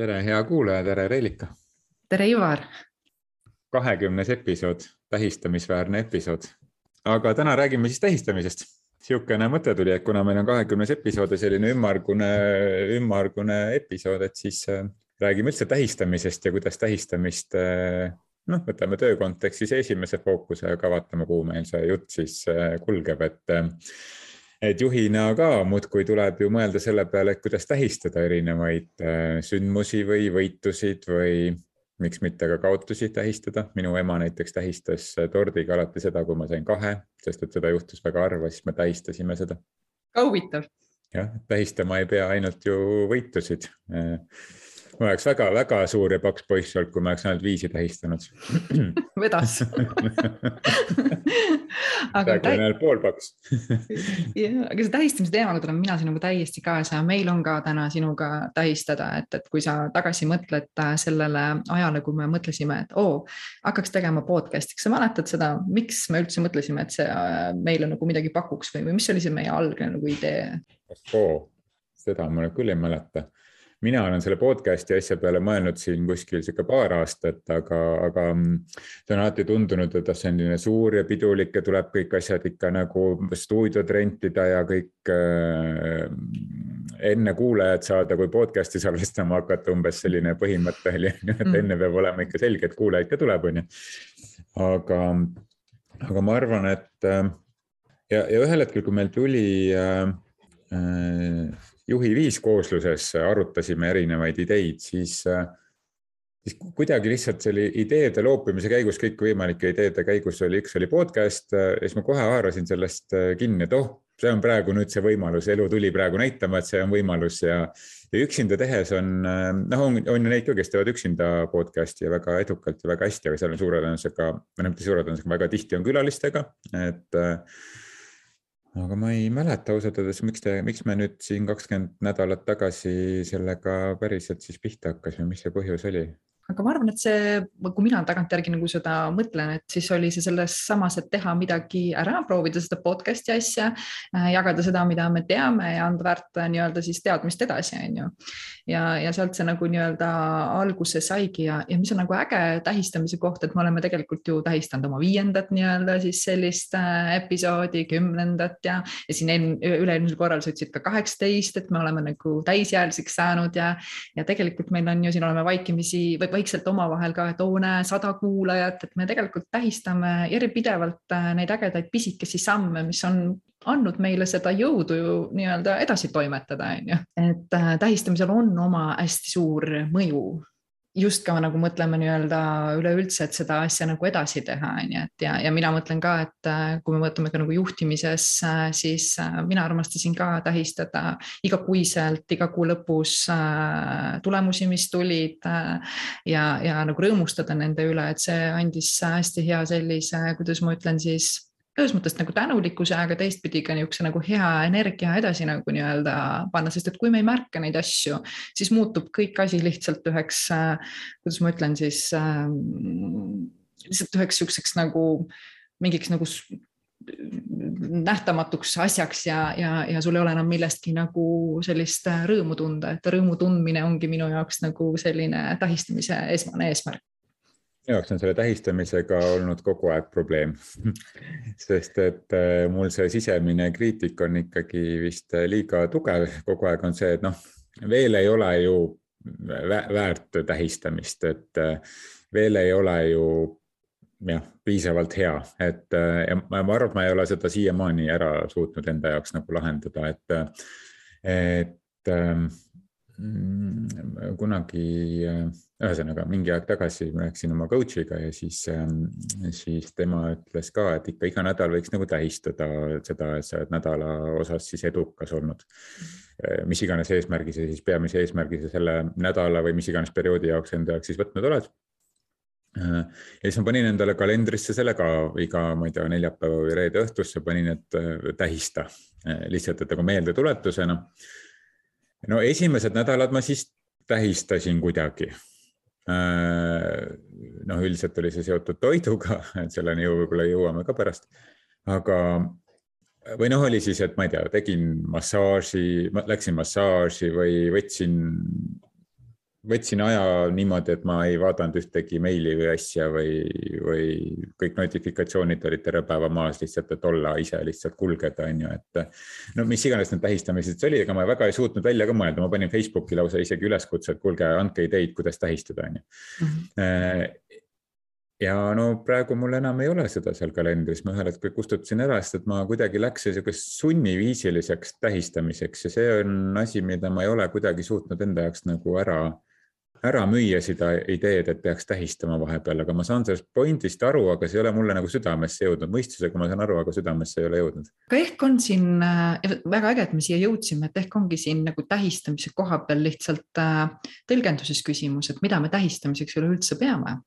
tere, hea kuulaja, tere, Reelika. tere, Ivar. kahekümnes episood, tähistamisväärne episood. aga täna räägime siis tähistamisest. niisugune mõte tuli, et kuna meil on kahekümnes episood ja selline ümmargune, ümmargune episood, et siis äh, räägime üldse tähistamisest ja kuidas tähistamist äh, noh, võtame töö kontekstis esimese fookuse, aga vaatame, kuhu meil see jutt siis äh, kulgeb, et et juhina ka muudkui tuleb ju mõelda selle peale, et kuidas tähistada erinevaid sündmusi või võitusid või miks mitte ka kaotusi tähistada. minu ema näiteks tähistas tordiga alati seda, kui ma sain kahe, sest et seda juhtus väga harva, siis me tähistasime seda. ka huvitav. jah, tähistama ei pea ainult ju võitusid ma oleks väga-väga suur ja paks poiss olnud, kui ma oleks ainult viisi tähistanud. Vedas. Aga on ainult pool paks. Aga see tähistamise teemaga tulen mina sinuga täiesti kaasa ja meil on ka täna sinuga tähistada, et, et kui sa tagasi mõtled äh, sellele ajale, kui me mõtlesime, et oo, hakkaks tegema podcast'i, kas sa mäletad seda, miks me üldse mõtlesime, et see äh, meile nagu midagi pakuks või, või mis oli see meie algne nagu idee? seda ma küll ei mäleta mina olen selle podcast'i asja peale mõelnud siin kuskil sihuke paar aastat, aga, aga mm, see on alati tundunud, et see on selline suur ja pidulik ja tuleb kõik asjad ikka nagu stuudiod rentida ja kõik äh, enne kuulajat saada, kui podcast'i salvestama hakata, umbes selline põhimõte oli, et mm. enne peab olema ikka selge, et kuulajaid ka tuleb, onju. aga, aga ma arvan, et äh, ja, ja ühel hetkel, kui meil tuli äh, äh, juhi viiskoosluses arutasime erinevaid ideid, siis, siis kuidagi lihtsalt selle ideede loopimise käigus, kõikvõimalike ideede käigus oli, üks oli podcast ja siis ma kohe haarasin sellest kinni, et oh, see on praegu nüüd see võimalus, elu tuli praegu näitama, et see on võimalus ja, ja üksinda tehes on, noh, on, on ju neid ka, kes teevad üksinda podcast'i ja väga edukalt ja väga hästi, aga seal on suure tõenäosusega, või noh, mitte suure tõenäosusega, väga tihti on külalistega, et aga ma ei mäleta ausalt öeldes, miks te, miks me nüüd siin kakskümmend nädalat tagasi sellega päriselt siis pihta hakkasime, mis see põhjus oli? Aga ma arvan, et see, kui mina tagantjärgi nagu seda mõtlen, et siis oli see selles samas, et teha midagi ära, proovida seda podcast'i asja, äh, jagada seda, mida me teame ja anda väärt nii-öelda siis teadmist edasi, on ju. ja, ja sealt see nagu nii-öelda alguse saigi ja, ja mis on nagu äge tähistamise koht, et me oleme tegelikult ju tähistanud oma viiendat nii-öelda siis sellist äh, episoodi, kümnendat ja, ja siin üle-eelmisel korral sa ütlesid ka kaheksateist, et me oleme nagu täisealiseks saanud ja, ja tegelikult meil on ju siin oleme vaikimisi või vaikselt omavahel ka, et oo näe, sada kuulajat, et me tegelikult tähistame järjepidevalt äh, neid ägedaid pisikesi samme, mis on andnud meile seda jõudu ju nii-öelda edasi toimetada, on ju. et äh, tähistamisel on oma hästi suur mõju just ka nagu mõtleme nii-öelda üleüldse, et seda asja nagu edasi teha, on ju, et ja, ja mina mõtlen ka, et äh, kui me mõtleme ka nagu juhtimises, äh, siis äh, mina armastasin ka tähistada igakuiselt, iga kuu lõpus tulemusi, mis tulid ja, ja nagu rõõmustada nende üle, et see andis hästi hea sellise, kuidas ma ütlen siis ühes mõttes nagu tänulikkuse, aga teistpidi ka niisuguse nagu hea energia edasi nagu nii-öelda panna, sest et kui me ei märka neid asju, siis muutub kõik asi lihtsalt üheks, kuidas ma ütlen siis äh,, lihtsalt üheks niisuguseks nagu mingiks nagu nähtamatuks asjaks ja, ja, ja sul ei ole enam millestki nagu sellist rõõmu tunda, et rõõmu tundmine ongi minu jaoks nagu selline tähistamise esmane eesmärk minu jaoks on selle tähistamisega olnud kogu aeg probleem. Sest et äh, mul see sisemine kriitik on ikkagi vist liiga tugev, kogu aeg on see, et noh, veel ei ole ju väärt tähistamist, et äh, veel ei ole ju jah, piisavalt hea, et äh, ja ma arvan, et ma ei ole seda siiamaani ära suutnud enda jaoks nagu lahendada, et, et ähm, kunagi ühesõnaga mingi aeg tagasi ma rääkisin oma coach'iga ja siis, ähm, siis tema ütles ka, et ikka iga nädal võiks nagu tähistada seda, et sa oled nädala osas siis edukas olnud. Äh, mis iganes eesmärgi sa siis, peamise eesmärgi sa selle nädala või mis iganes perioodi jaoks enda jaoks siis võtnud oled. Äh, ja siis ma panin endale kalendrisse selle ka iga, ma ei tea, neljapäeva või reede õhtusse panin, et äh, tähista lihtsalt, et nagu meeldetuletusena. no esimesed nädalad ma siis tähistasin kuidagi Äh, noh, üldiselt oli see seotud toiduga, et selleni võib-olla jõuame ka pärast. aga, või noh, oli siis, et ma ei tea, tegin massaaži, läksin massaaži või võtsin võtsin aja niimoodi, et ma ei vaadanud ühtegi meili või asja või, või kõik notifikatsioonid olid terve päeva maas lihtsalt, et olla ise lihtsalt kulgeda, on ju, et. no mis iganes need tähistamised oli, ega ma väga ei suutnud välja ka mõelda, ma panin Facebooki lausa isegi üleskutse, et kuulge, andke ideid, kuidas tähistada, on ju. Mhm. Äh, ja no praegu mul enam ei ole seda seal kalendris, ma ühel hetkel kustutasin ära, sest et ma kuidagi läks sihukest sunniviisiliseks tähistamiseks ja see on asi, mida ma ei ole kuidagi suutnud enda jaoks nagu ära ära müüa seda ideed, et peaks tähistama vahepeal, aga ma saan sellest point'ist aru, aga see ei ole mulle nagu südamesse jõudnud, mõistusega ma saan aru, aga südamesse ei ole jõudnud. aga ehk on siin äh, väga äge, et me siia jõudsime, et ehk ongi siin nagu tähistamise koha peal lihtsalt äh, tõlgenduses küsimus, et mida me tähistamiseks üleüldse peame.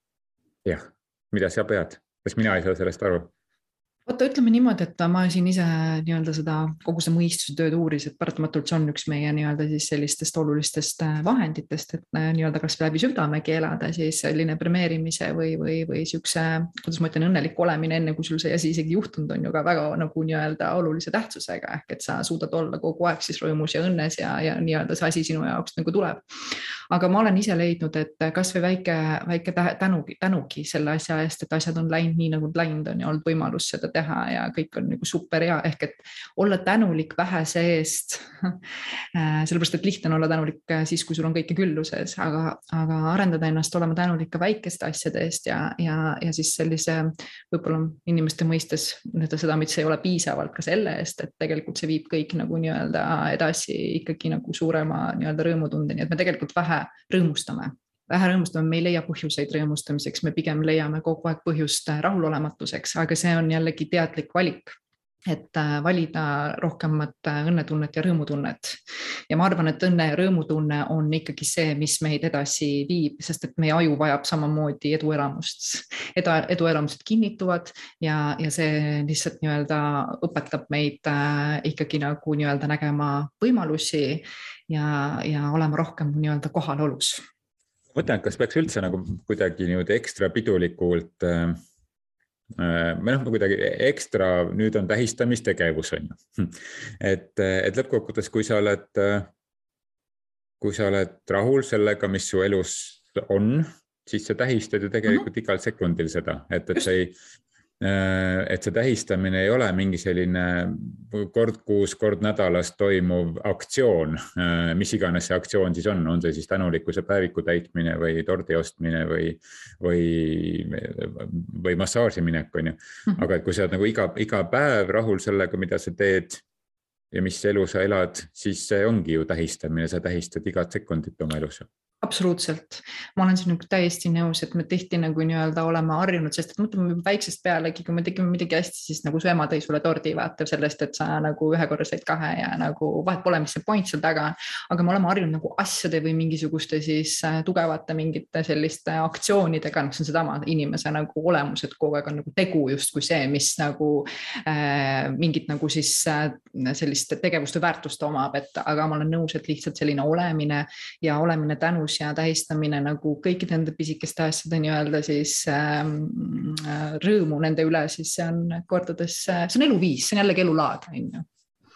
jah, mida sa pead, kas mina ei saa sellest aru? Vaata, ütleme niimoodi, et ma siin ise nii-öelda seda kogu seda mõistuse tööd uuris, et paratamatult see on üks meie nii-öelda siis sellistest olulistest äh, vahenditest, et äh, nii-öelda kas läbi südamegi elada siis selline premeerimise või, või, või siukse, kuidas ma ütlen, õnnelik olemine, enne kui sul see asi isegi juhtunud on ju ka väga nagu nii-öelda olulise tähtsusega ehk et sa suudad olla kogu aeg siis rõõmus ja õnnes ja, ja nii-öelda see asi sinu jaoks nagu tuleb. aga ma olen ise leidnud, et kasvõi väike, väike tänugi, tänugi selle asja eest, et asjad on läinud nii, nagu läinud on ja olnud võimalus seda teha ja kõik on nagu super hea, ehk et olla tänulik vähese eest äh, sellepärast, et lihtne on olla tänulik äh, siis, kui sul on kõike külluses, aga, aga arendada ennast olema tänulik ka väikeste asjade eest ja, ja, ja siis sellise võib-olla inimeste mõistes nii-öelda seda, mis ei ole piisavalt ka selle eest, et tegelikult see viib kõik nagu nii-öelda edasi ikkagi nagu suurema nii-öelda rõõmutundeni, et me tegelikult vähe rõõmustame vähe rõõmustame, me ei leia põhjuseid rõõmustamiseks, me pigem leiame kogu aeg põhjust rahulolematuseks, aga see on jällegi teadlik valik et äh, valida rohkemat äh, õnnetunnet ja rõõmutunnet. ja ma arvan, et õnne ja rõõmutunne on ikkagi see, mis meid edasi viib, sest et meie aju vajab samamoodi eduelamust. edu, eduelamused kinnituvad ja, ja see lihtsalt nii-öelda õpetab meid äh, ikkagi nagu nii-öelda nägema võimalusi ja, ja olema rohkem nii-öelda kohalolus mõtlen, et kas peaks üldse nagu kuidagi niimoodi ekstra pidulikult äh, äh või noh, kuidagi ekstra, nüüd on tähistamistegevus on ju. et, et lõppkokkuvõttes, kui sa oled, kui sa oled rahul sellega, mis su elus on, siis sa tähistad ju tegelikult mm -hmm. igal sekundil seda, et, et sa ei, et see tähistamine ei ole mingi selline kord kuus, kord nädalas toimuv aktsioon, äh, mis iganes see aktsioon siis on, on see siis tänulikkuse päeviku täitmine või tordi ostmine või, või, või massaaži minek, on ju. Mhm. aga et kui sa oled nagu iga, iga päev rahul sellega, mida sa teed ja mis elu sa elad, siis see ongi ju tähistamine, sa tähistad igat sekundit oma elus absoluutselt, ma olen sinuga täiesti nõus, et me tihti nagu nii-öelda oleme harjunud, sest et mõtleme väiksest pealegi, kui me tegime midagi hästi, siis nagu su ema tõi sulle tordi, vaata sellest, et sa nagu ühe korra said kahe ja nagu vahet pole, mis see point seal taga on. aga me oleme harjunud nagu asjade või mingisuguste siis äh, tugevate mingite selliste aktsioonidega, noh, see on sedama inimese nagu olemus, et kogu aeg on nagu tegu justkui see, mis nagu äh, mingit nagu siis äh, sellist tegevust või väärtust omab, et aga ma olen nõus, et lihtsalt selline olemine ja olemine tänus rõõmus ja tähistamine nagu kõikide nende pisikeste asjade nii-öelda siis ähm, äh, rõõmu nende üle, siis see on kordades, see on eluviis, see on jällegi elulaad, on ju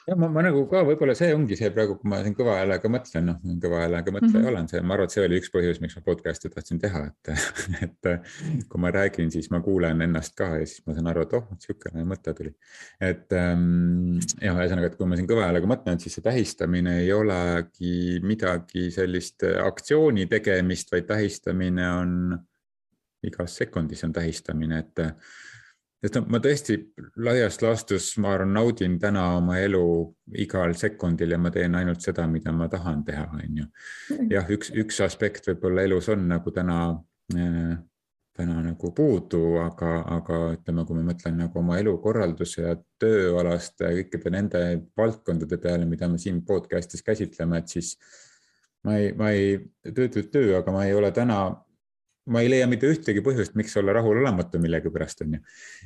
ja ma, ma nagu ka võib-olla see ongi see praegu, kui ma siin kõva häälega mõtlen, noh, kõva häälega mõtleja mm -hmm. olen, see, ma arvan, et see oli üks põhjus, miks ma podcast'i tahtsin teha, et, et kui ma räägin, siis ma kuulen ennast ka ja siis ma saan aru, et oh, niisugune mõte tuli. et ähm, jah, ühesõnaga, et kui ma siin kõva häälega mõtlen, siis see tähistamine ei olegi midagi sellist aktsiooni tegemist, vaid tähistamine on igas sekundis on tähistamine, et sest no ma tõesti laias laastus, ma arvan, naudin täna oma elu igal sekundil ja ma teen ainult seda, mida ma tahan teha, on ju. Mm. jah, üks, üks aspekt võib-olla elus on nagu täna äh, täna nagu puudu, aga, aga ütleme, kui ma mõtlen nagu oma elukorralduse ja tööalaste kõikide nende valdkondade peale, mida me siin podcast'is käsitleme, et siis ma ei, ma ei, töö, töö, töö, aga ma ei ole täna ma ei leia mitte ühtegi põhjust, miks olla rahulolematu millegipärast, on ju.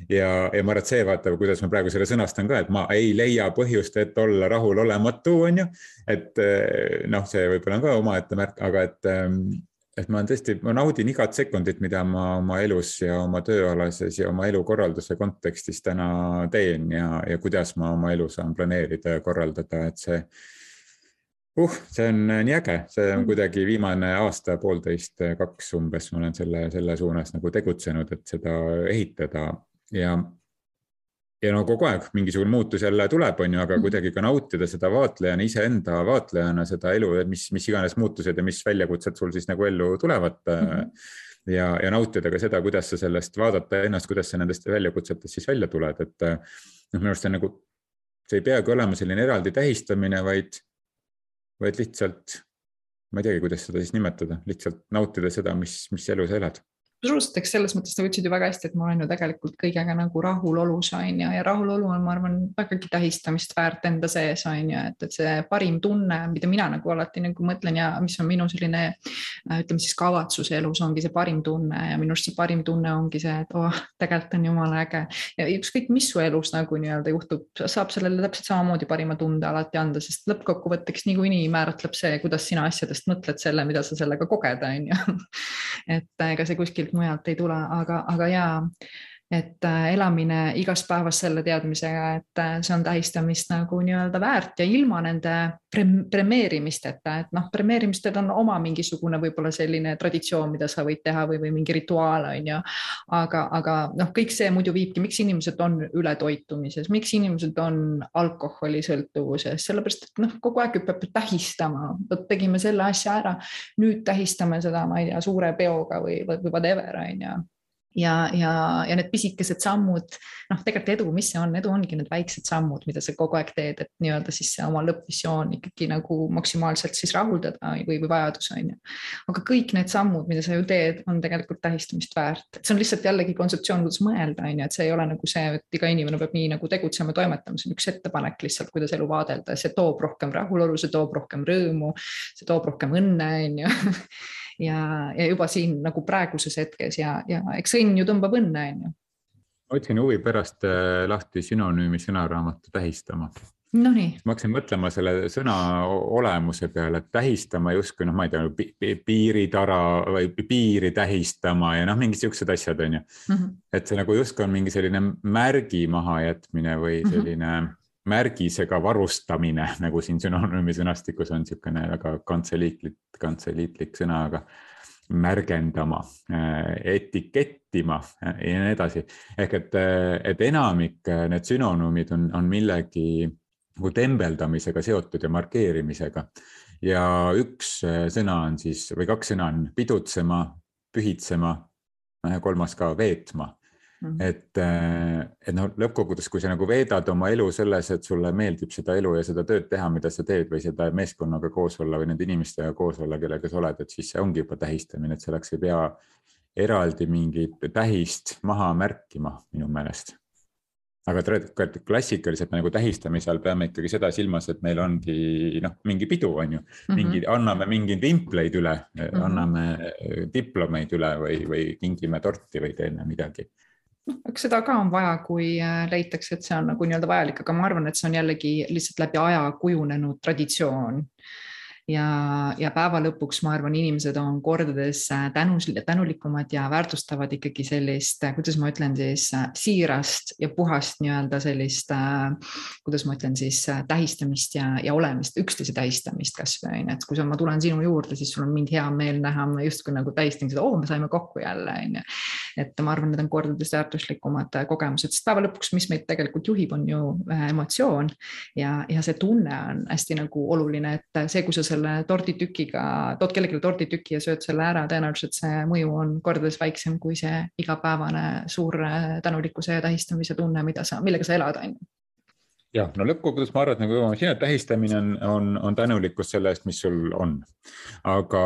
ja, ja ma arvan, et see, vaata, kuidas ma praegu selle sõnastan ka, et ma ei leia põhjust, et olla rahulolematu, on ju. et eh, noh, see võib-olla on ka omaette märk, aga et, ehm, et ma tõesti, ma naudin igat sekundit, mida ma oma elus ja oma tööalases ja oma elukorralduse kontekstis täna teen ja, ja kuidas ma oma elu saan planeerida ja korraldada, et see uh, see on nii äge, see on kuidagi viimane aasta, poolteist, kaks umbes, ma olen selle, selle suunas nagu tegutsenud, et seda ehitada ja ja no kogu aeg mingisugune muutus jälle tuleb, on ju, aga mhm. kuidagi ka nautida seda vaatlejana, iseenda vaatlejana seda elu, mis, mis iganes muutused ja mis väljakutsed sul siis nagu ellu tulevad mm. -hmm. ja, ja nautida ka seda, kuidas sa sellest vaadata ennast, kuidas sa nendest väljakutsetest siis välja tuled, et noh, minu arust see on nagu, see ei peagi olema selline eraldi tähistamine, vaid, vaid lihtsalt ma ei teagi, kuidas seda siis nimetada, lihtsalt nautida seda, mis, mis elu sa elad absoluutselt, eks selles mõttes sa ütlesid ju väga hästi, et ma olen ju tegelikult kõigega nagu rahulolus on ju, ja rahulolu on, ma arvan, vägagi tähistamist väärt enda sees on ju, et, et see parim tunne, mida mina nagu alati nagu mõtlen ja mis on minu selline ütleme siis kavatsus elus ongi see parim tunne ja minu arust see parim tunne ongi see, et oh, tegelikult on jumala äge ja ükskõik, mis su elus nagu nii-öelda juhtub, saab sellele täpselt samamoodi parima tunde alati anda, sest lõppkokkuvõtteks niikuinii määratleb see, kuidas sina asjadest mõtled selle, mida sa sellega koged, on ju. et ega see kuskilt kuskilt mujalt ei tule, aga, aga jaa, et äh, elamine igast päevast selle teadmisega, et äh, see on tähistamist nagu nii-öelda väärt ja ilma nende premeerimisteta, et noh, premeerimistel on oma mingisugune võib-olla selline traditsioon, mida sa võid teha või, või mingi rituaal on ju. aga, aga noh, kõik see muidu viibki, miks inimesed on ületoitumises, miks inimesed on alkoholisõltuvuses, sellepärast et noh, kogu aeg peab tähistama, vot tegime selle asja ära, nüüd tähistame seda, ma ei tea, suure peoga või, või whatever on ju ja, ja, ja need pisikesed sammud, noh, tegelikult edu, mis see on, edu ongi need väiksed sammud, mida sa kogu aeg teed, et nii-öelda siis oma lõppvisioon ikkagi nagu maksimaalselt siis rahuldada või, või vajadus on ju. aga kõik need sammud, mida sa ju teed, on tegelikult tähistamist väärt, see on lihtsalt jällegi kontseptsioon, kuidas mõelda, on ju, et see ei ole nagu see, et iga inimene peab nii nagu tegutsema, toimetama, see on üks ettepanek lihtsalt, kuidas elu vaadelda, see toob rohkem rahulolu, see toob rohkem rõõmu, see toob rohkem õnne, on ju ja, ja juba siin nagu praeguses hetkes ja, ja eks õnn ju tõmbab õnne, on ju. ma võtsin huvi pärast äh, lahti sünonüümi sõnaraamatu tähistama. Nonii. ma hakkasin mõtlema selle sõna olemuse peale, et tähistama justkui noh, ma ei tea, piiritara või piiri tähistama ja noh, mingid siuksed asjad on ju mm. -hmm. et see nagu justkui on mingi selline märgi mahajätmine või mhm. selline mm -hmm märgisega varustamine, nagu siin sünonüümi sõnastikus on niisugune väga kantseliitlik, kantseliitlik sõna, aga märgendama, äh, etikettima äh, ja nii edasi. ehk et, äh, et enamik need sünonüümid on, on millegi nagu tembeldamisega seotud ja markeerimisega. ja üks sõna on siis või kaks sõna on pidutsema, pühitsema, kolmas ka veetma Mm -hmm. et, äh, et noh, lõppkokkuvõttes, kui sa nagu veedad oma elu selles, et sulle meeldib seda elu ja seda tööd teha, mida sa teed või seda meeskonnaga koos olla või nende inimestega koos olla, kellega sa oled, et siis see ongi juba tähistamine, et selleks ei pea eraldi mingit tähist maha märkima minu meelest. aga klassikaliselt nagu tähistamise all peame ikkagi seda silmas, et meil ongi noh, mingi pidu on ju mm, -hmm. mingi, anname mingeid vimpleid üle mm, -hmm. anname diplomeid üle või, või kingime torti või teeme midagi eks seda ka on vaja, kui äh, leitakse, et see on nagu nii-öelda vajalik, aga ma arvan, et see on jällegi lihtsalt läbi aja kujunenud traditsioon ja, ja päeva lõpuks ma arvan, inimesed on kordades äh, tänus, tänulikumad ja väärtustavad ikkagi sellist, äh, kuidas ma ütlen siis, siirast ja puhast nii-öelda sellist, kuidas ma ütlen siis, tähistamist ja, ja olemist, üksteise tähistamist kasvõi on ju, et kui sa, ma tulen sinu juurde, siis sul on mind hea meel näha, ma justkui nagu tähistan seda, oo, me saime kokku jälle on ju. Et ma arvan, need on kordades väärtuslikumad kogemused, sest päeva lõpuks, mis meid tegelikult juhib, on ju emotsioon ja, ja see tunne on hästi nagu oluline, et see, kui sa selle torditükiga, tood kellelegi torditüki ja sööd selle ära, tõenäoliselt see mõju on kordades väiksem kui see igapäevane suur tänulikkuse ja tähistamise tunne, mida sa, millega sa elad, on ju jah, no lõppkokkuvõttes ma arvan, et nagu jõuame sinna, et tähistamine on, on, on tänulikkus selle eest, mis sul on. aga,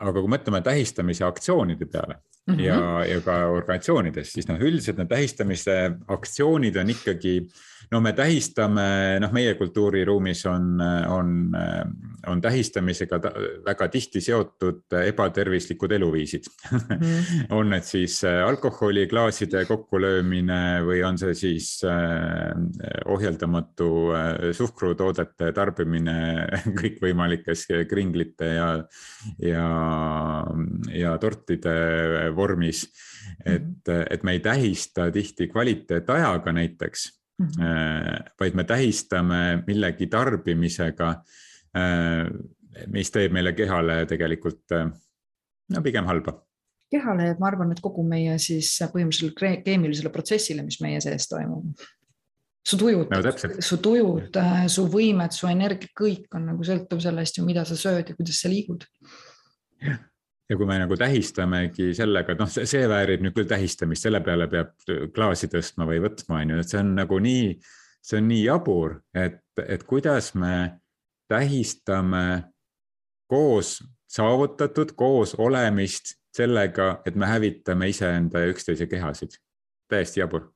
aga kui mõtleme tähistamise aktsioonide peale mm -hmm. ja, ja ka organisatsioonides, siis noh, üldiselt need tähistamise aktsioonid on ikkagi no me tähistame, noh, meie kultuuriruumis on, on, on tähistamisega väga tihti seotud ebatervislikud eluviisid mm. on need siis äh, alkoholiklaaside kokkulöömine või on see siis äh, ohjeldamatu äh, suhkrutoodete tarbimine kõikvõimalikes kringlite ja, ja, ja tortide vormis. et, et me ei tähista tihti kvaliteetajaga näiteks Mm -hmm. vaid me tähistame millegi tarbimisega mis teeb meile kehale tegelikult no pigem halba kehale ma arvan, et kogu meie siis põhimõtteliselt keemilisele protsessile, mis meie sees toimub. su tujud no,, su tujud, su võimed, su energia, kõik on nagu sõltuv sellest ju, mida sa sööd ja kuidas sa liigud. Ja kui me nagu tähistamegi sellega, et noh, see väärib nüüd küll tähistamist, selle peale peab klaasi tõstma või võtma, on ju, et see on nagu nii, see on nii jabur, et, et kuidas me tähistame koos saavutatud koos olemist sellega, et me hävitame iseenda ja üksteise kehasid. täiesti jabur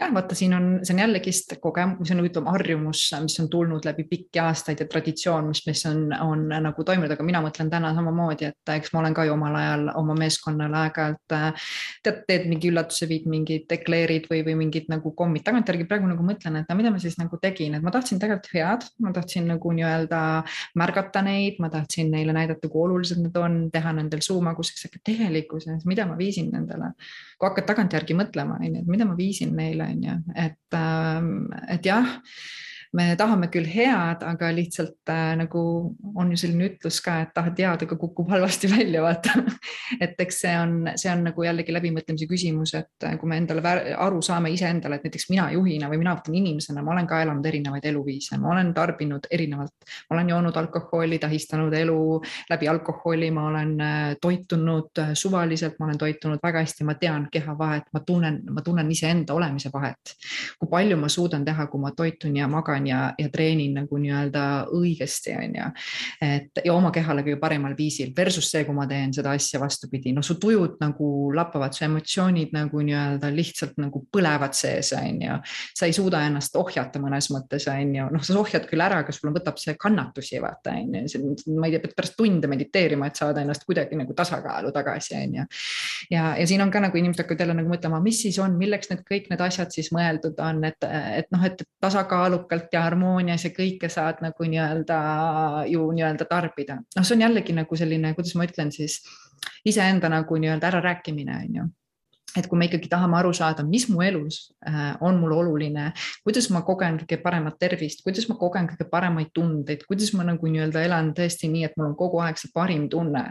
jah, vaata, siin on, see on jällegist kogemus, see on, ütleme, harjumus, mis on tulnud läbi pikki aastaid ja traditsioon, mis, mis on, on nagu toimunud, aga mina mõtlen täna samamoodi, et eks ma olen ka ju omal ajal oma meeskonnale aeg-ajalt tead, teed mingi üllatuse, viid mingid dekleerid või, või mingid nagu kommid tagantjärgi praegu nagu mõtlen, et no mida ma siis nagu tegin, et ma tahtsin tegelikult head, ma tahtsin nagu nii-öelda märgata neid, ma tahtsin neile näidata, kui olulised nad on, teha nendel suu magusaks, aga tegelikkuses, mida ma viisin nendele, kui hakkad tagantjärgi mõtlema, on ju, et mida ma viisin neile on ju, et, ähm, et jah me tahame küll head, aga lihtsalt äh, nagu on ju selline ütlus ka, et tahad head, aga kukub halvasti välja, vaata. Et eks see on, see on nagu jällegi läbimõtlemise küsimus, et äh, kui me endale aru saame iseendale, et näiteks mina juhina või mina võtan inimesena, ma olen ka elanud erinevaid eluviise, ma olen tarbinud erinevalt, ma olen joonud alkoholi, tähistanud elu läbi alkoholi, ma olen äh, toitunud äh, suvaliselt, ma olen toitunud väga hästi, ma tean keha vahet, ma tunnen, ma tunnen iseenda olemise vahet. kui palju ma suudan teha, kui ma toitun ja magan teen ja, ja treenin nagu nii-öelda õigesti, on ju. et ja oma kehale kõige paremal viisil versus see, kui ma teen seda asja vastupidi, no su tujud nagu lappavad, su emotsioonid nagu nii-öelda lihtsalt nagu põlevad sees, on ju. sa ei suuda ennast ohjata mõnes mõttes, on ju, noh, sa ohjad küll ära, aga sul võtab see kannatusi, vaata, on ju. ma ei tea, pead pärast tunde mediteerima, et saada ennast kuidagi nagu tasakaalu tagasi, on ju. ja, ja siin on ka nagu inimesed hakkavad jälle nagu mõtlema, mis siis on, milleks need kõik need asjad siis mõeldud on, et, et noh, et tasakaalukalt ja harmoonias ja kõike saad nagu nii-öelda ju nii-öelda tarbida. noh, see on jällegi nagu selline, kuidas ma ütlen siis iseenda nagu nii-öelda ärarääkimine on ju et kui me ikkagi tahame aru saada, mis mu elus äh, on mul oluline, kuidas ma kogen kõige paremat tervist, kuidas ma kogen kõige paremaid tundeid, kuidas ma nagu nii-öelda elan tõesti nii, et mul on kogu aeg see parim tunne.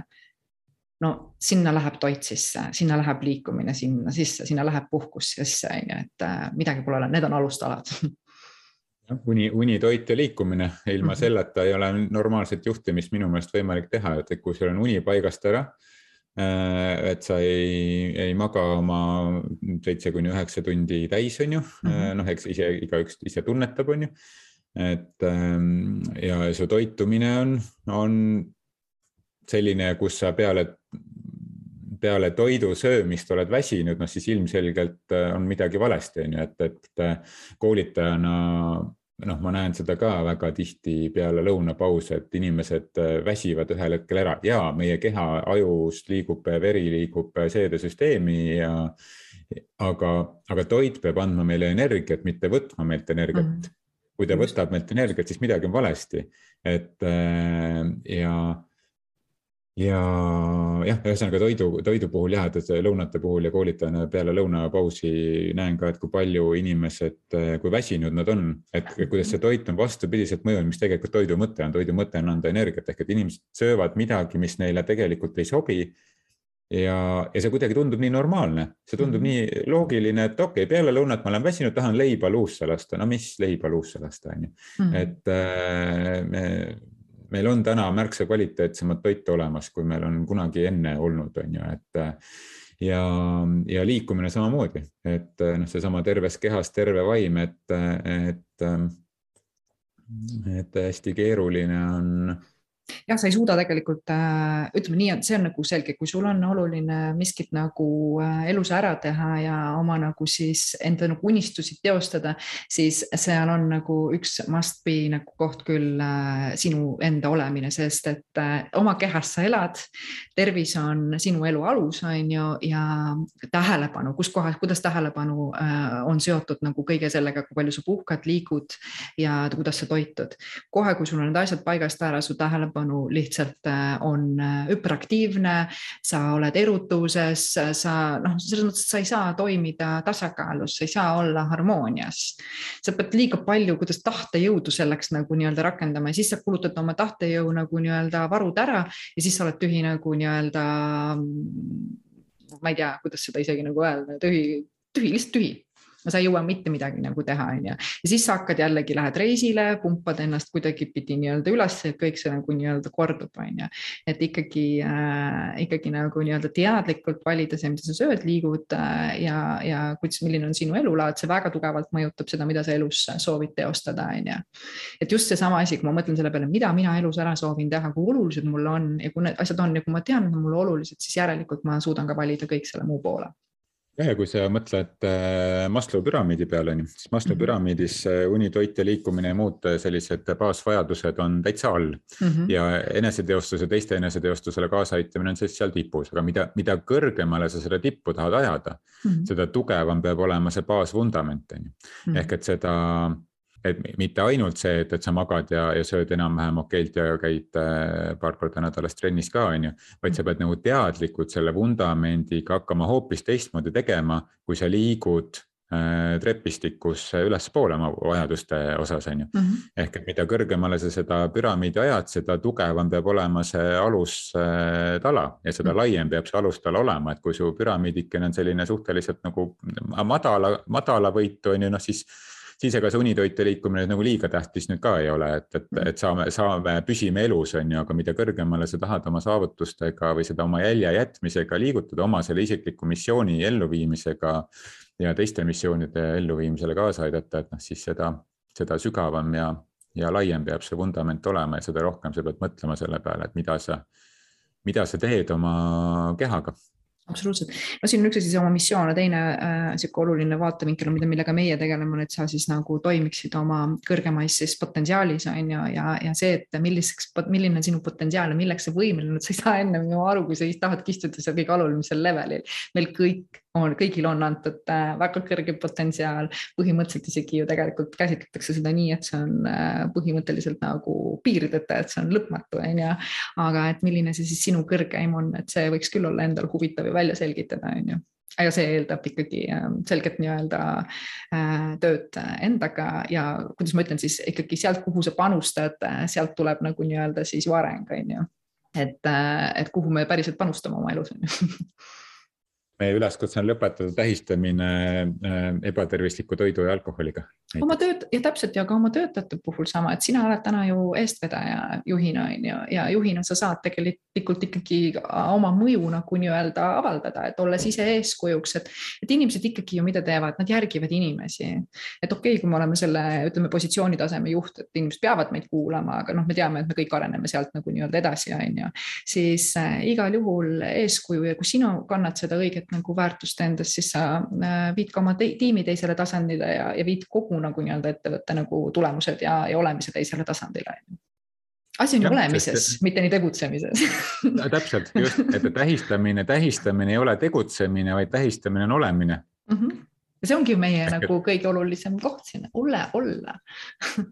no sinna läheb toit sisse, sinna läheb liikumine sinna sisse, sinna läheb puhkus sisse, on ju, et äh, midagi pole, need on alustalad uni, uni, toit ja liikumine, ilma -hmm. selleta ei ole normaalset juhtimist minu meelest võimalik teha, et kui sul on uni paigast ära. Äh, et sa ei, ei maga oma seitse kuni üheksa tundi täis, on ju mm -hmm., noh, eks ise igaüks ise tunnetab, on ju. et ähm, ja su toitumine on, on selline, kus sa peale peale toidu söömist oled väsinud, noh siis ilmselgelt äh, on midagi valesti, on ju, et, et koolitajana noh, ma näen seda ka väga tihti peale lõunapause, et inimesed äh, väsivad ühel hetkel ära ja meie keha ajust liigub veri liigub seedesüsteemi ja aga, aga toit peab andma meile energiat, mitte võtma meilt energiat mm. -hmm. kui ta võtab meilt energiat, siis midagi on valesti, et äh, ja ja jah, ühesõnaga toidu, toidu puhul jah, et lõunate puhul ja koolitajana peale lõunapausi näen ka, et kui palju inimesed, kui väsinud nad on, et kuidas see toit on vastupidiselt mõjunud, mis tegelikult toidu mõte on, toidu mõte on anda energiat ehk et inimesed söövad midagi, mis neile tegelikult ei sobi. ja, ja see kuidagi tundub nii normaalne, see tundub mm -hmm. nii loogiline, et okei okay,, peale lõunat ma olen väsinud, tahan leiba luusse lasta, no mis leiba luusse lasta on ju, mhm. et äh, me meil on täna märksa kvaliteetsemat toitu olemas, kui meil on kunagi enne olnud, on ju, et ja, ja liikumine samamoodi, et noh, seesama terves kehas terve vaim, et, et, et hästi keeruline on jah, sa ei suuda tegelikult äh,, ütleme nii, et see on nagu selge, kui sul on oluline miskit nagu äh, elus ära teha ja oma nagu siis enda nagu unistusi teostada, siis seal on nagu üks must be nagu koht küll äh, sinu enda olemine, sest et oma kehas sa elad. tervis on sinu elu alus, on ju, ja tähelepanu, kus kohas, kuidas tähelepanu äh, on seotud nagu kõige sellega, kui palju sa puhkad, liigud ja kuidas sa toitud. kohe, kui sul on need asjad paigast ära, su tähelepanu tähelepanu lihtsalt on hüperaktiivne, sa oled erutuses, sa noh, selles mõttes, et sa ei saa toimida tasakaalus, sa ei saa olla harmoonias. sa pead liiga palju, kuidas tahtejõudu selleks nagu nii-öelda rakendama ja siis sa kulutad oma tahtejõu nagu nii-öelda varud ära ja siis sa oled tühi nagu nii-öelda. ma ei tea, kuidas seda isegi nagu öelda, tühi, tühi, lihtsalt tühi sa ei jõua mitte midagi nagu teha, on ju. ja siis sa hakkad jällegi, lähed reisile, pumpad ennast kuidagipidi nii-öelda üles, et kõik see nagu nii-öelda kordub, on ju. et ikkagi äh,, ikkagi nagu nii-öelda teadlikult valida see, mida sa sööd, liigud äh, ja, ja kuidas, milline on sinu elulaad, see väga tugevalt mõjutab seda, mida sa elus soovid teostada, on ju. et just seesama asi, kui ma mõtlen selle peale, mida mina elus ära soovin teha, kui olulised mul on ja kui need asjad on ja kui ma tean, et on mulle olulised, siis järelikult ma suudan ka valida kõik selle muu poole jah, ja kui sa mõtled äh, Maslow püramiidi peale, siis Maslow mhm. püramiidis äh, uni, toit ja liikumine ja muud äh, sellised baasvajadused on täitsa all mm. -hmm. ja eneseteostuse, teiste eneseteostusele kaasaaitamine on siis seal tipus, aga mida, mida kõrgemale sa seda tippu tahad ajada mm, -hmm. seda tugevam peab olema see baasvundament on ju. Mhm. ehk et seda et mitte ainult see, et, et sa magad ja, ja sööd enam-vähem okeilt ja käid äh, paar korda nädalas trennis ka, on ju. vaid sa pead nagu teadlikult selle vundamendiga hakkama hoopis teistmoodi tegema, kui sa liigud äh, trepistikus ülespoole oma vajaduste osas, on ju. -hmm. ehk et mida kõrgemale sa seda püramiidi ajad, seda tugevam peab olema see alustala äh, ja seda -hmm. laiem peab see alustala olema, et kui su püramiidikene on selline suhteliselt nagu madala, madala võitu, on ju, noh siis siis ega see unitoite liikumine nagu liiga tähtis nüüd ka ei ole, et, et, mm. et saame, saame, püsime elus, on ju, aga mida kõrgemale sa tahad oma saavutustega või seda oma jälje jätmisega liigutada, oma selle isikliku missiooni elluviimisega ja teiste missioonide elluviimisele kaasa aidata, et noh, siis seda, seda sügavam ja, ja laiem peab see vundament olema ja seda rohkem sa pead mõtlema selle peale, et mida sa, mida sa teed oma kehaga absoluutselt, no siin on üks asi, see oma missioon ja teine äh, sihuke oluline vaatevinkel on, mida, millega meie tegeleme, on, et sa siis nagu toimiksid oma kõrgemais siis potentsiaalis on ju, ja, ja see, et milliseks, milline on sinu potentsiaal ja milleks sa võimeline, et sa ei saa ennem ju aru, kui sa tahadki istuda seal kõige olulisemal levelil. meil kõik on, kõigil on antud äh, väga kõrge potentsiaal, põhimõtteliselt isegi ju tegelikult käsitletakse seda nii, et see on äh, põhimõtteliselt nagu piirideta, et see on lõpmatu, on ju. aga et milline see siis sinu kõrgeim on, et see võiks küll olla endal huvitav ju välja selgitada, on ju aga see eeldab ikkagi ähm, selget nii-öelda äh, tööd endaga ja kuidas ma ütlen siis ikkagi sealt, kuhu sa panustad, sealt tuleb nagu nii-öelda siis ju areng, on ju. et, et kuhu me päriselt panustame oma elus, on ju meie üleskutse on lõpetada tähistamine äh, ebatervisliku toidu ja alkoholiga. oma tööd ja täpselt ja ka oma töötajate puhul sama, et sina oled täna ju eestvedaja juhina on ju ja juhina sa saad tegelikult ikkagi oma mõju nagu nii-öelda avaldada, et olles ise eeskujuks, et, et inimesed ikkagi ju mida teevad, nad järgivad inimesi. et okei okay,, kui me oleme selle, ütleme positsiooni taseme juht, et inimesed peavad meid kuulama, aga noh, me teame, et me kõik areneme sealt nagu nii-öelda edasi, on ju. siis äh, igal juhul eeskuju ja kui sina kannad seda õiget nagu väärtust endas, siis sa äh, viid ka oma tiimi teisele tasandile ja, ja viid kogu nagu nii-öelda ettevõtte nagu tulemused ja, ja olemise teisele tasandile asi on ju olemises, mitte nii tegutsemises no, täpselt, just, et tähistamine, tähistamine ei ole tegutsemine, vaid tähistamine on olemine mm. -hmm. ja see ongi meie Ehk, nagu kõige olulisem koht siin, ole, olla mm.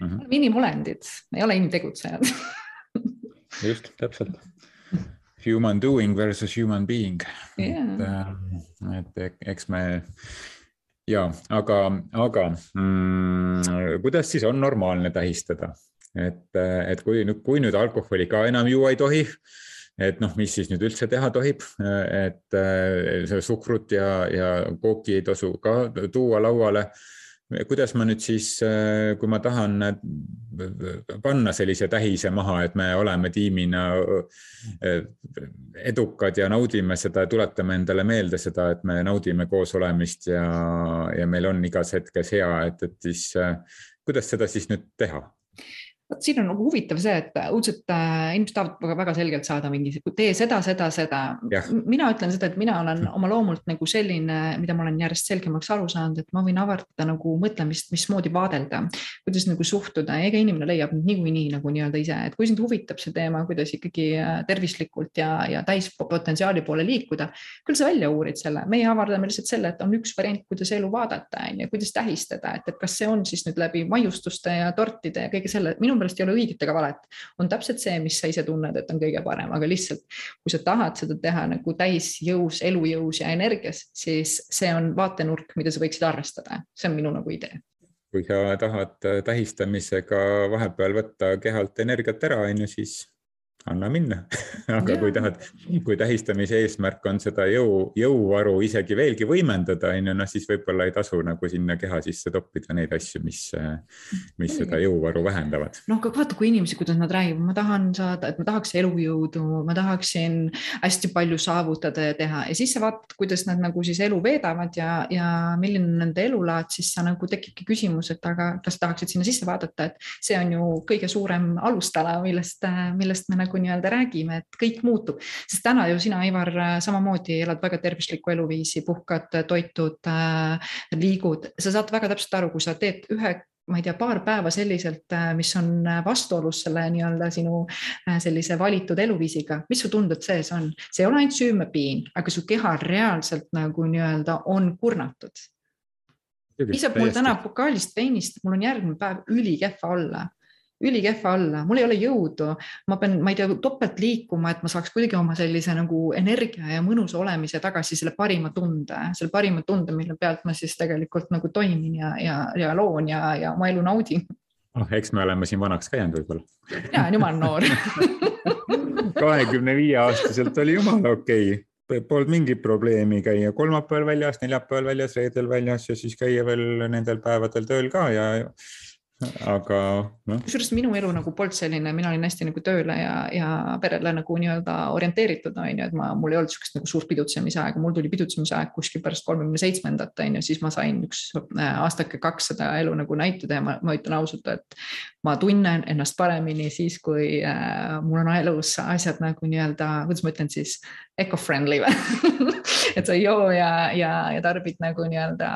-hmm. inimolendid, ei ole inimtegutsejad just, täpselt human doing versus human being. Yeah.. et, et eks me ja, aga, aga mm, kuidas siis on normaalne tähistada, et, et kui nüüd, kui nüüd alkoholi ka enam juua ei tohi, et noh, mis siis nüüd üldse teha tohib, et seda suhkrut ja, ja kooki ei tasu ka tuua lauale kuidas ma nüüd siis, äh, kui ma tahan äh, panna sellise tähise maha, et me oleme tiimina äh, edukad ja naudime seda, tuletame endale meelde seda, et me naudime koos olemist ja, ja meil on igas hetkes hea, et, et siis kuidas seda siis nüüd teha? Vot siin on nagu huvitav see, et õudselt äh, inimesed tahavad väga, väga selgelt saada mingi, tee seda, seda, seda. mina ütlen seda, et mina olen oma loomult nagu selline, mida ma olen järjest selgemaks aru saanud, et ma võin avardada nagu mõtlemist, mismoodi vaadelda, kuidas nagu suhtuda, ega inimene leiab niikuinii nagu nii-öelda ise, et kui sind huvitab see teema, kuidas ikkagi äh, tervislikult ja, ja täispotentsiaali poole liikuda, küll sa välja uurid selle, meie avardame lihtsalt selle, et on üks variant, kuidas elu vaadata, on ju, kuidas tähistada, et, et kas see on siis nüüd läbi maiustuste ja tortide ja kõige selle, minu minu meelest ei ole õiget ega valet, on täpselt see, mis sa ise tunned, et on kõige parem, aga lihtsalt kui sa tahad seda teha nagu täisjõus, elujõus ja energias, siis see on vaatenurk, mida sa võiksid arvestada, see on minu nagu idee. Kui sa tahad tähistamisega vahepeal võtta kehalt energiat ära, on ju, siis anna minna aga ja. kui tahad, kui tähistamise eesmärk on seda jõu, jõuvaru isegi veelgi võimendada, on ju, noh siis võib-olla ei tasu nagu sinna keha sisse toppida neid asju, mis, mis seda jõuvaru vähendavad. noh, aga vaata, kui inimesed, kuidas nad räägivad, ma tahan saada, et ma tahaks elujõudu, ma tahaksin hästi palju saavutada ja teha ja siis sa vaatad, kuidas nad nagu siis elu veedavad ja, ja milline on nende elulaad, siis sa nagu tekibki küsimus, et aga kas tahaksid sinna sisse vaadata, et see on ju kõige suurem alustala, millest, millest me nagu nagu nii-öelda räägime, et kõik muutub, sest täna ju sina, Ivar, samamoodi elad väga tervislikku eluviisi, puhkad, toitud, äh, liigud, sa saad väga täpselt aru, kui sa teed ühe ma ei tea, paar päeva selliselt, äh, mis on vastuolus selle nii-öelda sinu äh, sellise valitud eluviisiga, mis su tunded sees on, see ei ole ainult süümepiin, aga su keha reaalselt nagu nii-öelda on kurnatud. piisab mul täna pokaalist veinist, mul on järgmine päev ülikehva olla ülikehva olla, mul ei ole jõudu, ma pean, ma ei tea, topelt liikuma, et ma saaks kuidagi oma sellise nagu energia ja mõnusa olemise tagasi selle parima tunde, selle parima tunde, mille pealt ma siis tegelikult nagu toimin ja, ja, ja loon ja, ja oma elu naudin. oh, eks me oleme siin vanaks ka jäänud võib-olla. ja, jumal noor. kahekümne viie aastaselt oli jumala okei. Okay polnud mingit probleemi käia kolmapäeval väljas, neljapäeval väljas, reedel väljas ja siis käia veel nendel päevadel tööl ka ja aga noh. kusjuures minu elu nagu polnud selline, mina olin hästi nagu tööle ja, ja perele nagu nii-öelda orienteeritud on ju, et ma, mul ei olnud sihukest nagu suurt pidutsemise aega, mul tuli pidutsemise aeg kuskil pärast kolmekümne seitsmendat on ju, siis ma sain üks äh, aastake kaks seda elu nagu näitada ja ma, ma ütlen ausalt, et ma tunnen ennast paremini siis, kui äh, mul on elus asjad nagu nii-öelda, kuidas ma ütlen siis, eco-friendly või et sa ei joo ja, ja, ja tarbid nagu nii-öelda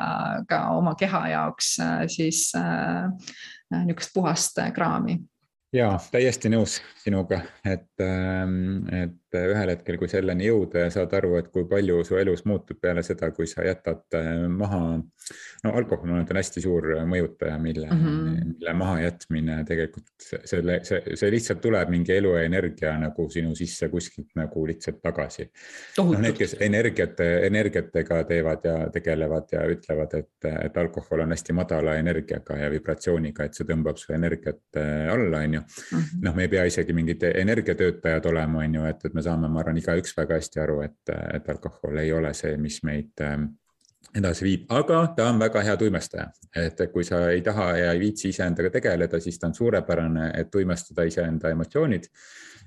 ka oma keha jaoks äh, siis Äh, niisugust puhast äh, kraami. ja täiesti nõus sinuga, et, ähm, et ühel hetkel, kui selleni jõuda ja saad aru, et kui palju su elus muutub peale seda, kui sa jätad äh, maha, no alkohol on hästi suur mõjutaja, mille mm, -hmm. mille mahajätmine tegelikult selle, see, see lihtsalt tuleb mingi elu ja energia nagu sinu sisse kuskilt nagu lihtsalt tagasi. noh, need, kes energiate, energiatega teevad ja tegelevad ja ütlevad, et, et alkohol on hästi madala energiaga ja vibratsiooniga, et see tõmbab su energiat alla, on ju. Mhm. noh, me ei pea isegi mingid energiatöötajad olema, on ju, et, et me saame, ma arvan, igaüks väga hästi aru, et, et alkohol ei ole see, mis meid ähm, edasi viib, aga ta on väga hea tuimestaja, et kui sa ei taha ja ei viitsi iseendaga tegeleda, siis ta on suurepärane, et tuimestada iseenda emotsioonid,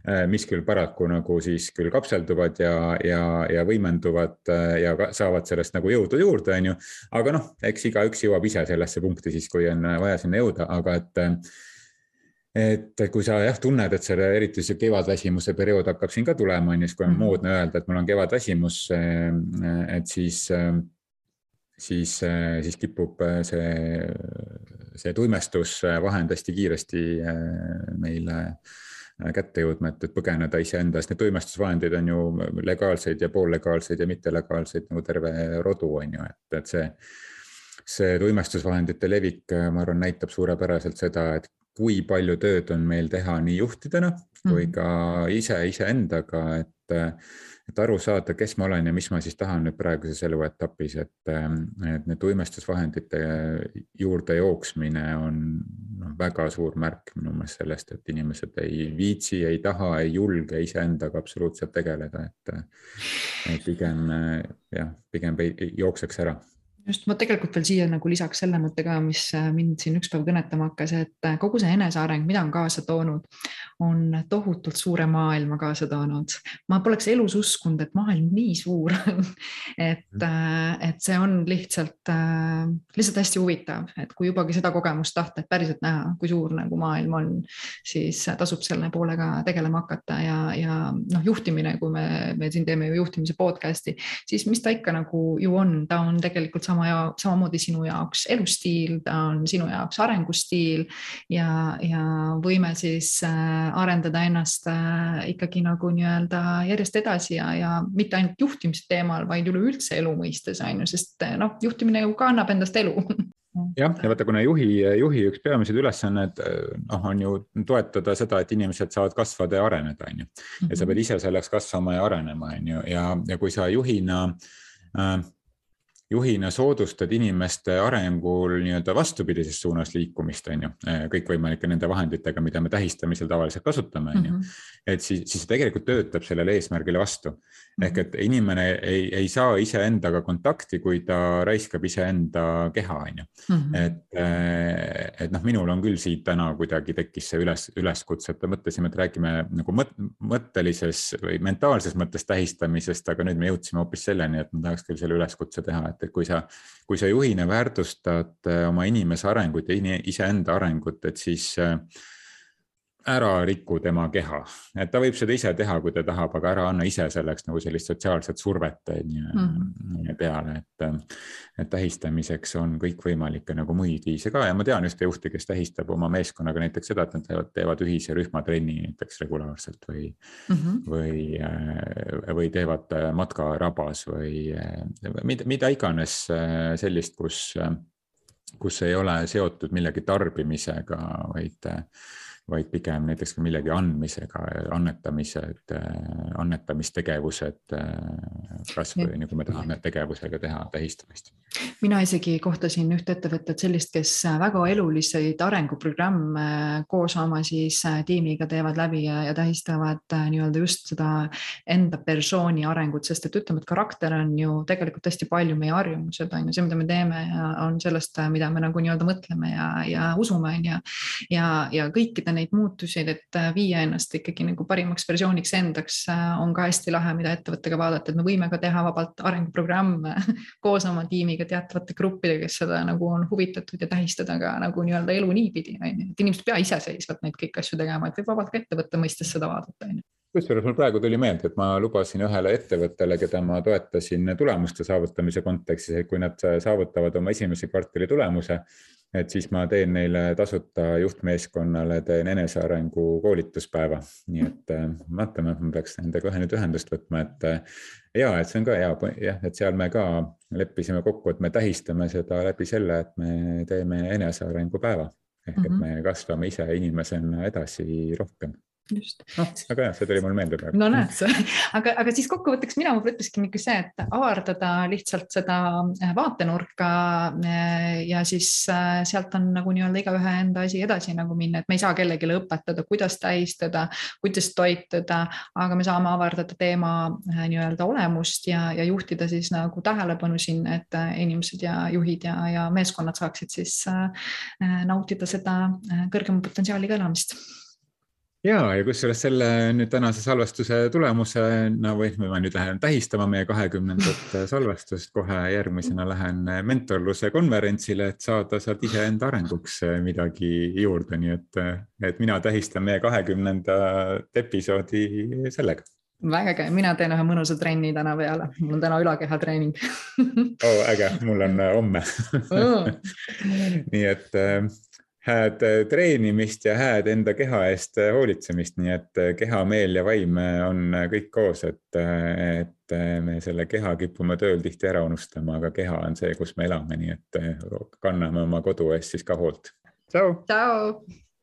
äh, mis küll paraku nagu siis küll kapselduvad ja, ja, ja võimenduvad äh, ja saavad sellest nagu jõudu juurde, on ju. aga noh, eks igaüks jõuab ise sellesse punkti siis, kui on vaja sinna jõuda, aga et et kui sa jah, tunned, et selle eriti see kevadväsimuse periood hakkab siin ka tulema, on ju, siis kui on mm -hmm. moodne öelda, et mul on kevadväsimus, et siis, siis, siis kipub see, see tuimestusvahend hästi kiiresti meile kätte jõudma, et, et põgeneda iseendast. Need tuimestusvahendid on ju legaalseid ja poollegaalseid ja mittelegaalseid nagu terve rodu on ju, et, et see see tuimestusvahendite levik, ma arvan, näitab suurepäraselt seda, et kui palju tööd on meil teha nii juhtidena kui mhm. ka ise iseendaga, et, et aru saada, kes ma olen ja mis ma siis tahan nüüd praeguses eluetapis, et, et need uimestusvahendite juurde jooksmine on noh, väga suur märk minu meelest sellest, et inimesed ei viitsi, ei taha, ei julge iseendaga absoluutselt tegeleda, et, et pigem jah, pigem jookseks ära just, ma tegelikult veel siia nagu lisaks selle mõtte ka, mis äh, mind siin üks päev kõnetama hakkas, et äh, kogu see eneseareng, mida on kaasa toonud, on tohutult suure maailma kaasa toonud. ma poleks elus uskunud, et maailm nii suur on et, mm. äh, et see on lihtsalt, lihtsalt hästi huvitav, et kui jubagi seda kogemust tahta, et päriselt näha, kui suur nagu maailm on, siis tasub selle poolega tegelema hakata ja, ja noh, juhtimine, kui me, me siin teeme ju juhtimise podcast'i, siis mis ta ikka nagu ju on, ta on tegelikult sama sama ja samamoodi sinu jaoks elustiil, ta on sinu jaoks arengustiil ja, ja võime siis äh, arendada ennast äh, ikkagi nagu nii-öelda järjest edasi ja, ja mitte ainult juhtimise teemal, vaid üleüldse elu mõistes on ju, sest äh, noh, juhtimine ju kannab endast elu jah, ja vaata, kuna juhi, juhi üks peamised ülesanded noh, on ju toetada seda, et inimesed saavad kasvada ja areneda, on ju. ja sa mhm. pead ise selleks kasvama ja arenema, on ju, ja, ja kui sa juhina äh, juhina soodustad inimeste arengul nii-öelda vastupidises suunas liikumist, on ju, kõikvõimalike nende vahenditega, mida me tähistamisel tavaliselt kasutame, on ju. Mhm. et siis, siis see tegelikult töötab sellele eesmärgile vastu. ehk et inimene ei, ei saa iseendaga kontakti, kui ta raiskab iseenda keha, on ju. Mhm. et, eh, et noh, minul on küll siit täna kuidagi tekkis see üles, üleskutse, et mõtlesime, et räägime nagu mõt, mõttelises või mentaalses mõttes tähistamisest, aga nüüd me jõudsime hoopis selleni, et ma tahaks küll selle üleskutse teha, et, et kui sa, kui sa juhina väärtustad äh, oma inimese arengut ja iseenda arengut, et siis äh, ära riku tema keha, et ta võib seda ise teha, kui ta tahab, aga ära anna ise selleks nagu sellist sotsiaalset survet on ju mm -hmm. peale, et. et tähistamiseks on kõikvõimalikke nagu muid viise ka ja ma tean ühte juhti, kes tähistab oma meeskonnaga näiteks seda, et nad teevad, teevad ühise rühmatrenni näiteks regulaarselt või mm, -hmm. või, äh, või teevad matkarabas või mida, mida iganes äh, sellist, kus kus ei ole seotud millegi tarbimisega, vaid vaid pigem näiteks ka millegi andmisega, annetamised, annetamistegevused, kasvõi nagu me tahame tegevusega teha tähistamist. mina isegi kohtasin ühte ettevõtet sellist, kes väga eluliseid arenguprogramme koos oma siis tiimiga teevad läbi ja, ja tähistavad nii-öelda just seda enda persooni arengut, sest et ütleme, et karakter on ju tegelikult hästi palju meie harjumused on ju, see, mida me teeme ja on sellest, mida me nagu nii-öelda mõtleme ja, ja usume on ju. ja, ja kõikide neid muutusi, et äh, viia ennast ikkagi nagu parimaks versiooniks endaks, äh, on ka hästi lahe, mida ettevõttega vaadata, et me võime ka teha vabalt arenguprogramme koos oma tiimiga, teatavate gruppidega, kes seda nagu on huvitatud ja tähistada ka nagu nii-öelda elu niipidi, on ju, et inimesed ei pea iseseisvalt neid kõiki asju tegema, et võib vabalt ka ettevõtte mõistes seda vaadata, on ju. Kusjuures mul praegu tuli meelde, et ma lubasin ühele ettevõttele, keda ma toetasin tulemuste saavutamise kontekstis, et kui nad saavutavad oma esimese kvartali tulemuse, et siis ma teen neile tasuta juhtmeeskonnale, teen enesearengu koolituspäeva, nii et äh, vaatame, ma peaks nendega kohe nüüd ühendust võtma, et äh, ja et see on ka hea jah, et seal me ka leppisime kokku, et me tähistame seda läbi selle, et me teeme enesearengu päeva ehk et mhm. me kasvame ise inimesena edasi rohkem just. noh, väga hea, see tuli mul meelde praegu. no näed sa, aga, aga siis kokkuvõtteks mina võib-olla ütleski niisugune see, et avardada lihtsalt seda äh, vaatenurka äh, ja siis äh, sealt on nagu nii-öelda igaühe enda asi edasi nagu minna, et me ei saa kellelegi õpetada, kuidas tähistada, kuidas toituda, aga me saame avardada teema nii-öelda olemust ja, ja juhtida siis nagu tähelepanu sinna, et inimesed ja juhid ja, ja meeskonnad saaksid siis nautida seda kõrgema potentsiaaliga elamist ja, ja kusjuures selle nüüd tänase salvestuse tulemusena või ma nüüd lähen tähistama meie kahekümnendat salvestust, kohe järgmisena lähen mentorluse konverentsile, et saada sealt iseenda arenguks midagi juurde, nii et, et mina tähistan meie kahekümnendat episoodi sellega. Väga äge, mina teen ühe mõnusa trenni täna peale, mul on täna ülakehatreening oh, äge, mul on homme. Oh. nii et hääd äh, treenimist ja hääd enda keha eest äh, hoolitsemist, nii et äh, keha, meel ja vaim on kõik koos, et, et me selle keha kipume tööl tihti ära unustama, aga keha on see, kus me elame, nii et kanname oma kodu eest siis ka hoolt. tšau. tšau.